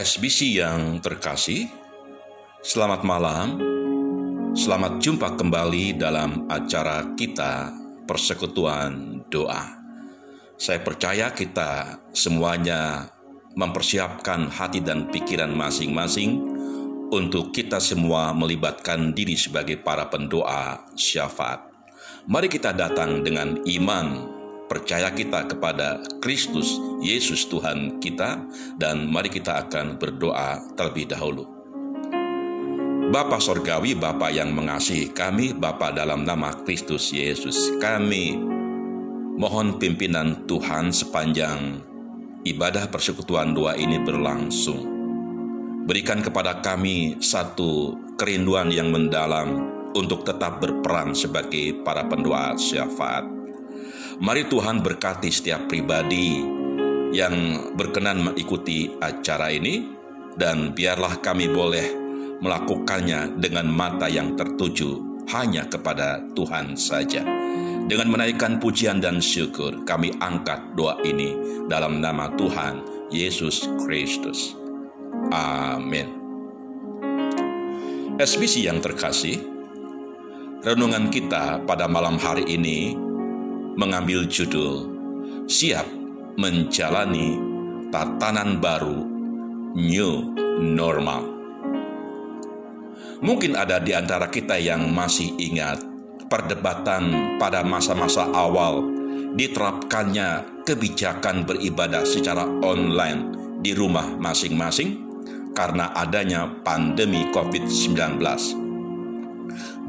SBC yang terkasih, selamat malam. Selamat jumpa kembali dalam acara kita Persekutuan Doa. Saya percaya kita semuanya mempersiapkan hati dan pikiran masing-masing untuk kita semua melibatkan diri sebagai para pendoa syafaat. Mari kita datang dengan iman percaya kita kepada Kristus Yesus Tuhan kita dan mari kita akan berdoa terlebih dahulu. Bapa Sorgawi, Bapa yang mengasihi kami, Bapa dalam nama Kristus Yesus, kami mohon pimpinan Tuhan sepanjang ibadah persekutuan doa ini berlangsung. Berikan kepada kami satu kerinduan yang mendalam untuk tetap berperan sebagai para pendoa syafaat. Mari Tuhan berkati setiap pribadi yang berkenan mengikuti acara ini dan biarlah kami boleh melakukannya dengan mata yang tertuju hanya kepada Tuhan saja. Dengan menaikkan pujian dan syukur, kami angkat doa ini dalam nama Tuhan Yesus Kristus. Amin. SBC yang terkasih, renungan kita pada malam hari ini mengambil judul Siap Menjalani Tatanan Baru New Normal. Mungkin ada di antara kita yang masih ingat perdebatan pada masa-masa awal diterapkannya kebijakan beribadah secara online di rumah masing-masing karena adanya pandemi COVID-19.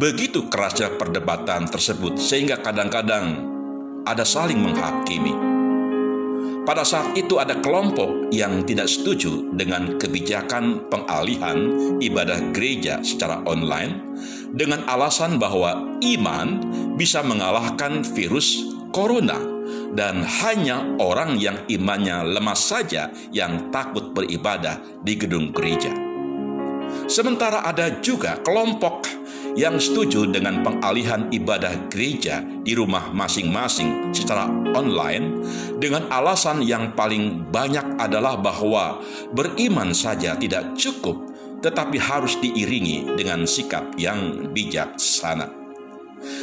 Begitu kerasnya perdebatan tersebut sehingga kadang-kadang ada saling menghakimi pada saat itu ada kelompok yang tidak setuju dengan kebijakan pengalihan ibadah gereja secara online dengan alasan bahwa iman bisa mengalahkan virus corona dan hanya orang yang imannya lemah saja yang takut beribadah di gedung gereja. Sementara ada juga kelompok yang setuju dengan pengalihan ibadah gereja di rumah masing-masing secara online dengan alasan yang paling banyak adalah bahwa beriman saja tidak cukup tetapi harus diiringi dengan sikap yang bijaksana.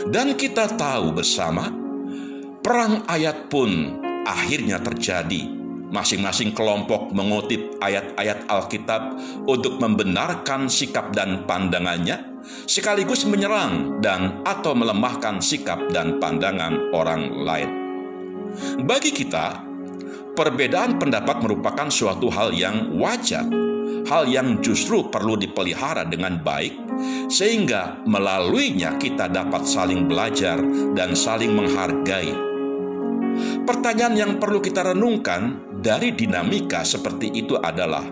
Dan kita tahu bersama perang ayat pun akhirnya terjadi Masing-masing kelompok mengutip ayat-ayat Alkitab untuk membenarkan sikap dan pandangannya, sekaligus menyerang dan atau melemahkan sikap dan pandangan orang lain. Bagi kita, perbedaan pendapat merupakan suatu hal yang wajar, hal yang justru perlu dipelihara dengan baik, sehingga melaluinya kita dapat saling belajar dan saling menghargai. Pertanyaan yang perlu kita renungkan dari dinamika seperti itu adalah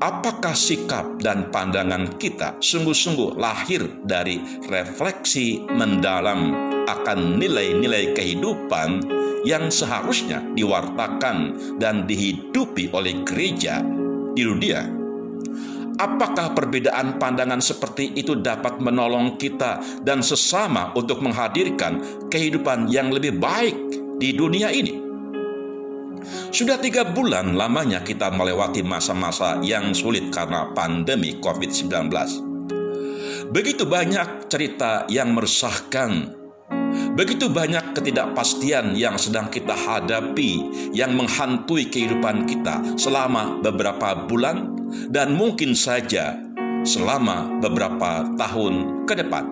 apakah sikap dan pandangan kita sungguh-sungguh lahir dari refleksi mendalam akan nilai-nilai kehidupan yang seharusnya diwartakan dan dihidupi oleh gereja di dunia. Apakah perbedaan pandangan seperti itu dapat menolong kita dan sesama untuk menghadirkan kehidupan yang lebih baik di dunia ini? Sudah tiga bulan lamanya kita melewati masa-masa yang sulit karena pandemi COVID-19. Begitu banyak cerita yang meresahkan, begitu banyak ketidakpastian yang sedang kita hadapi, yang menghantui kehidupan kita selama beberapa bulan, dan mungkin saja selama beberapa tahun ke depan.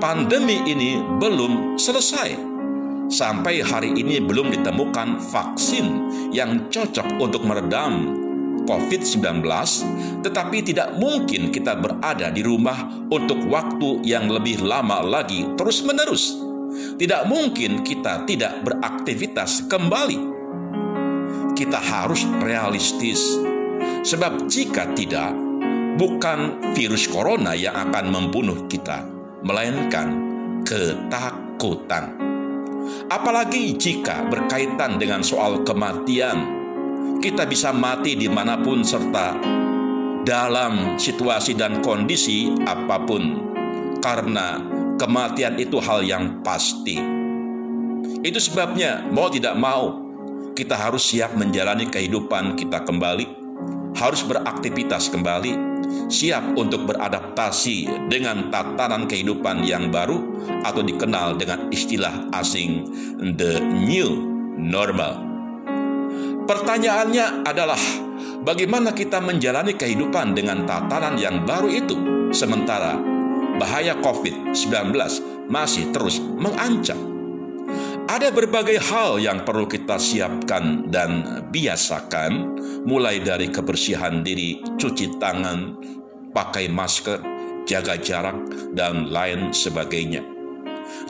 Pandemi ini belum selesai Sampai hari ini belum ditemukan vaksin yang cocok untuk meredam COVID-19, tetapi tidak mungkin kita berada di rumah untuk waktu yang lebih lama lagi terus-menerus. Tidak mungkin kita tidak beraktivitas kembali. Kita harus realistis, sebab jika tidak, bukan virus corona yang akan membunuh kita, melainkan ketakutan. Apalagi jika berkaitan dengan soal kematian, kita bisa mati di mana pun serta dalam situasi dan kondisi apa pun, karena kematian itu hal yang pasti. Itu sebabnya, mau tidak mau, kita harus siap menjalani kehidupan kita kembali, harus beraktivitas kembali, siap untuk beradaptasi dengan tatanan kehidupan yang baru atau dikenal dengan istilah asing the new normal. Pertanyaannya adalah bagaimana kita menjalani kehidupan dengan tatanan yang baru itu sementara bahaya COVID-19 masih terus mengancam. Ada berbagai hal yang perlu kita siapkan dan biasakan, mulai dari kebersihan diri, cuci tangan, pakai masker, jaga jarak, dan lain sebagainya.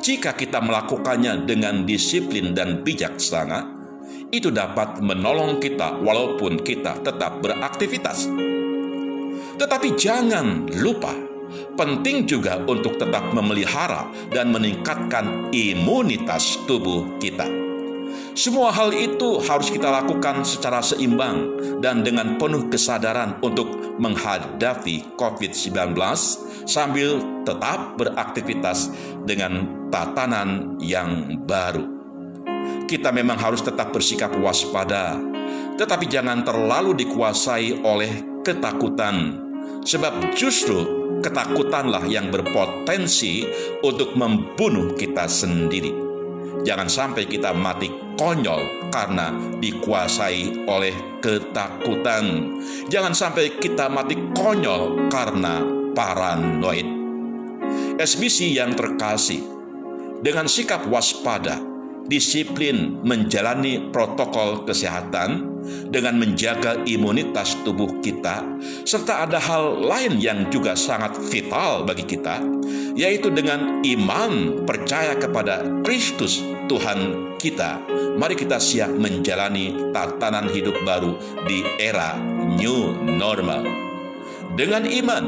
Jika kita melakukannya dengan disiplin dan bijaksana, itu dapat menolong kita walaupun kita tetap beraktivitas. Tetapi jangan lupa penting juga untuk tetap memelihara dan meningkatkan imunitas tubuh kita. Semua hal itu harus kita lakukan secara seimbang dan dengan penuh kesadaran untuk menghadapi COVID-19 sambil tetap beraktivitas dengan tatanan yang baru. Kita memang harus tetap bersikap waspada, tetapi jangan terlalu dikuasai oleh ketakutan, sebab justru ketakutanlah yang berpotensi untuk membunuh kita sendiri. Jangan sampai kita mati konyol karena dikuasai oleh ketakutan. Jangan sampai kita mati konyol karena paranoid. SBC yang terkasih, dengan sikap waspada, disiplin menjalani protokol kesehatan, dengan menjaga imunitas tubuh kita, serta ada hal lain yang juga sangat vital bagi kita, yaitu dengan iman percaya kepada Kristus Tuhan kita. Mari kita siap menjalani tatanan hidup baru di era new normal. Dengan iman,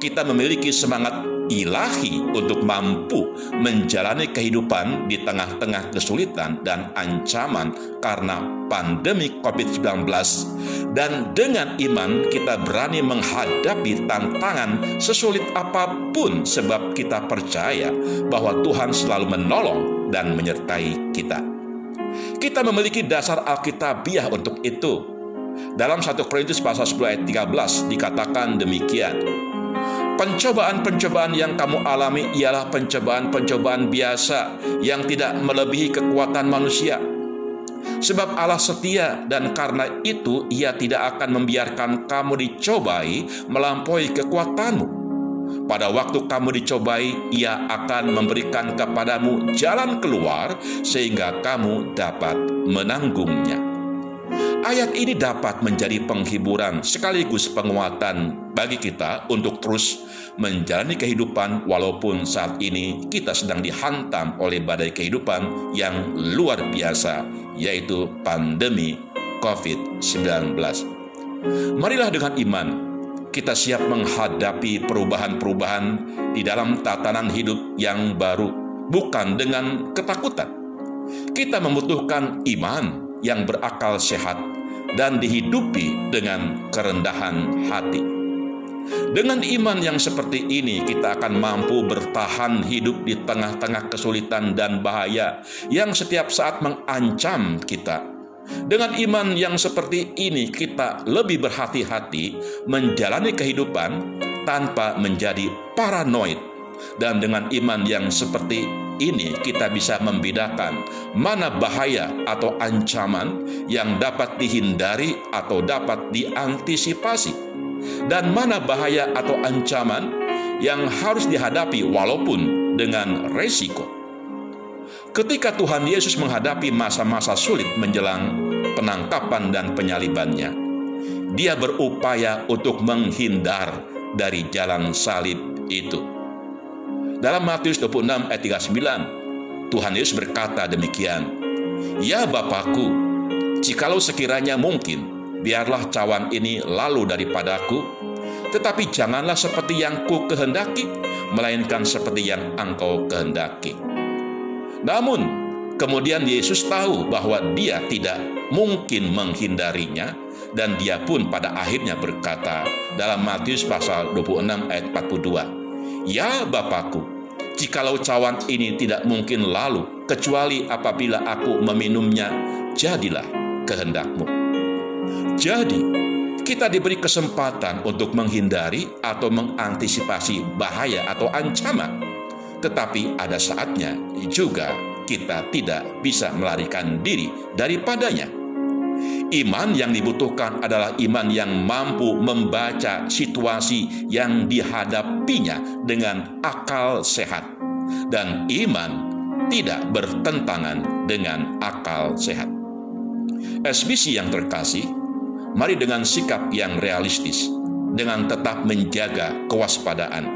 kita memiliki semangat ilahi untuk mampu menjalani kehidupan di tengah-tengah kesulitan dan ancaman karena pandemi COVID-19 dan dengan iman kita berani menghadapi tantangan sesulit apa pun sebab kita percaya bahwa Tuhan selalu menolong dan menyertai kita. Kita memiliki dasar Alkitabiah untuk itu. Dalam 1 Korintus pasal 10 ayat 13 dikatakan demikian. Pencobaan-pencobaan yang kamu alami ialah pencobaan-pencobaan biasa yang tidak melebihi kekuatan manusia. Sebab Allah setia dan karena itu ia tidak akan membiarkan kamu dicobai melampaui kekuatanmu. Pada waktu kamu dicobai, ia akan memberikan kepadamu jalan keluar sehingga kamu dapat menanggungnya. Ayat ini dapat menjadi penghiburan sekaligus penguatan bagi kita untuk terus menjalani kehidupan walaupun saat ini kita sedang dihantam oleh badai kehidupan yang luar biasa yaitu pandemi COVID-19. Marilah dengan iman kita siap menghadapi perubahan-perubahan di dalam tatanan hidup yang baru bukan dengan ketakutan. Kita membutuhkan iman yang berakal sehat dan dihidupi dengan kerendahan hati. Dengan iman yang seperti ini, kita akan mampu bertahan hidup di tengah-tengah kesulitan dan bahaya yang setiap saat mengancam kita. Dengan iman yang seperti ini, kita lebih berhati-hati menjalani kehidupan tanpa menjadi paranoid, dan dengan iman yang seperti ini kita bisa membedakan mana bahaya atau ancaman yang dapat dihindari atau dapat diantisipasi dan mana bahaya atau ancaman yang harus dihadapi walaupun dengan resiko. Ketika Tuhan Yesus menghadapi masa-masa sulit menjelang penangkapan dan penyalibannya, dia berupaya untuk menghindar dari jalan salib itu. Dalam Matius 26 ayat 39, Tuhan Yesus berkata demikian, Ya Bapakku, jikalau sekiranya mungkin, biarlah cawan ini lalu daripadaku, tetapi janganlah seperti yang ku kehendaki, melainkan seperti yang engkau kehendaki. Namun, kemudian Yesus tahu bahwa dia tidak mungkin menghindarinya, dan dia pun pada akhirnya berkata dalam Matius pasal 26 ayat 42, Ya Bapakku, jikalau cawan ini tidak mungkin lalu, kecuali apabila aku meminumnya, jadilah kehendakmu. Jadi, kita diberi kesempatan untuk menghindari atau mengantisipasi bahaya atau ancaman, tetapi ada saatnya juga kita tidak bisa melarikan diri daripadanya. Iman yang dibutuhkan adalah iman yang mampu membaca situasi yang dihadapinya dengan akal sehat, dan iman tidak bertentangan dengan akal sehat. SBC yang terkasih, mari dengan sikap yang realistis, dengan tetap menjaga kewaspadaan,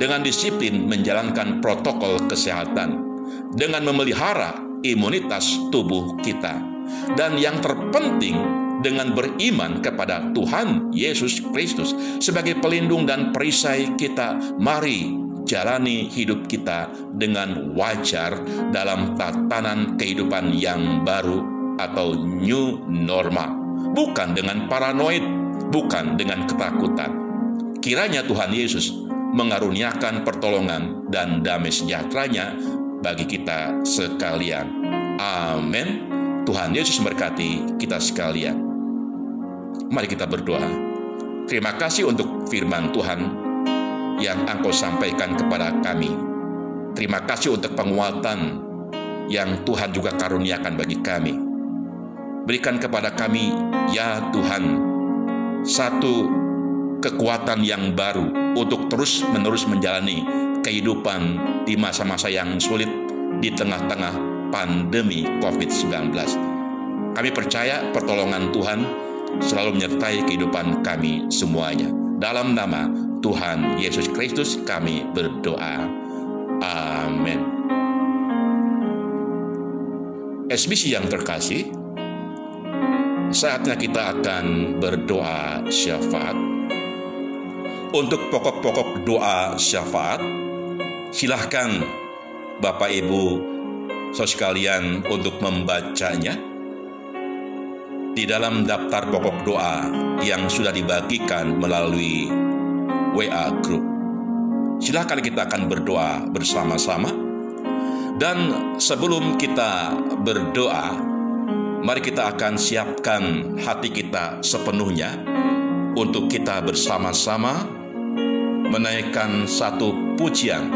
dengan disiplin menjalankan protokol kesehatan, dengan memelihara imunitas tubuh kita, dan yang terpenting dengan beriman kepada Tuhan Yesus Kristus sebagai pelindung dan perisai kita. Mari jalani hidup kita dengan wajar dalam tatanan kehidupan yang baru atau new normal, bukan dengan paranoid, bukan dengan ketakutan. Kiranya Tuhan Yesus mengaruniakan pertolongan dan damai sejahteranya bagi kita sekalian. Amin. Tuhan Yesus memberkati kita sekalian. Mari kita berdoa. Terima kasih untuk firman Tuhan yang Engkau sampaikan kepada kami. Terima kasih untuk penguatan yang Tuhan juga karuniakan bagi kami. Berikan kepada kami, ya Tuhan, satu kekuatan yang baru untuk terus-menerus menjalani kehidupan di masa-masa yang sulit di tengah-tengah pandemi COVID-19. Kami percaya pertolongan Tuhan selalu menyertai kehidupan kami semuanya. Dalam nama Tuhan Yesus Kristus kami berdoa. Amin. SBC yang terkasih, saatnya kita akan berdoa syafaat. Untuk pokok-pokok doa syafaat, silahkan Bapak Ibu saudara sekalian untuk membacanya di dalam daftar pokok doa yang sudah dibagikan melalui WA Group. Silahkan kita akan berdoa bersama-sama. Dan sebelum kita berdoa, mari kita akan siapkan hati kita sepenuhnya untuk kita bersama-sama menaikkan satu pujian,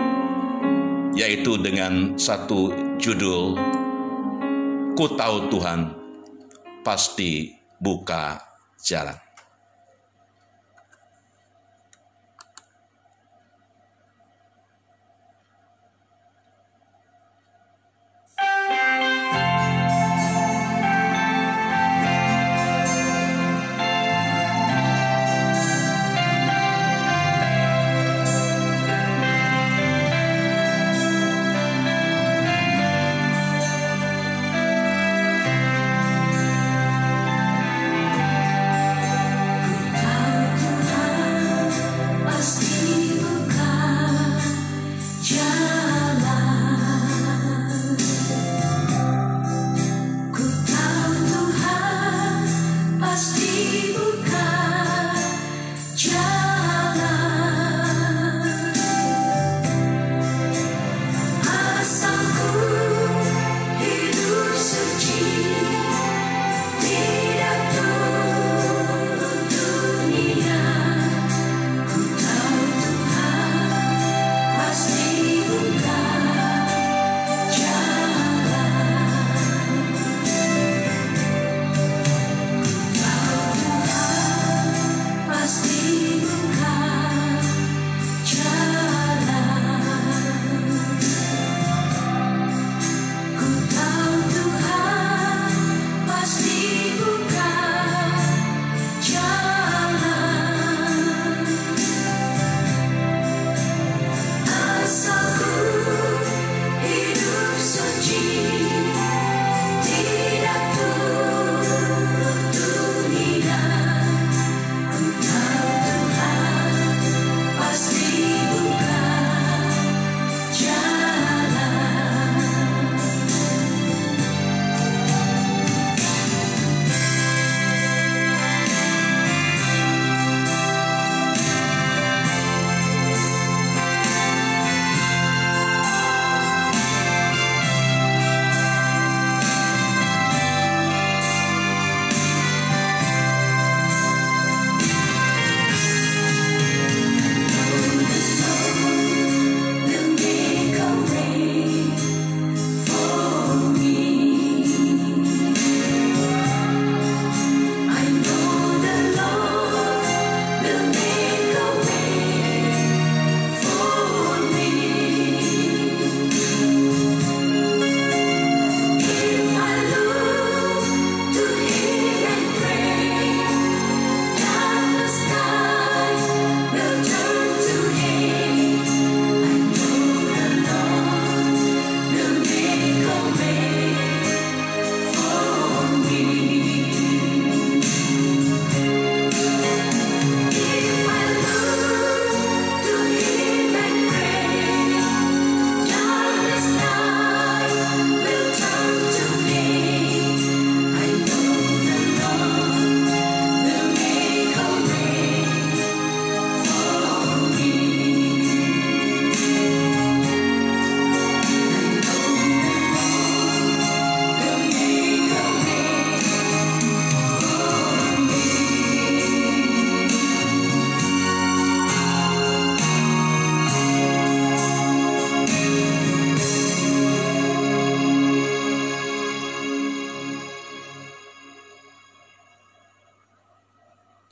yaitu dengan satu judul Ku tahu Tuhan pasti buka jalan.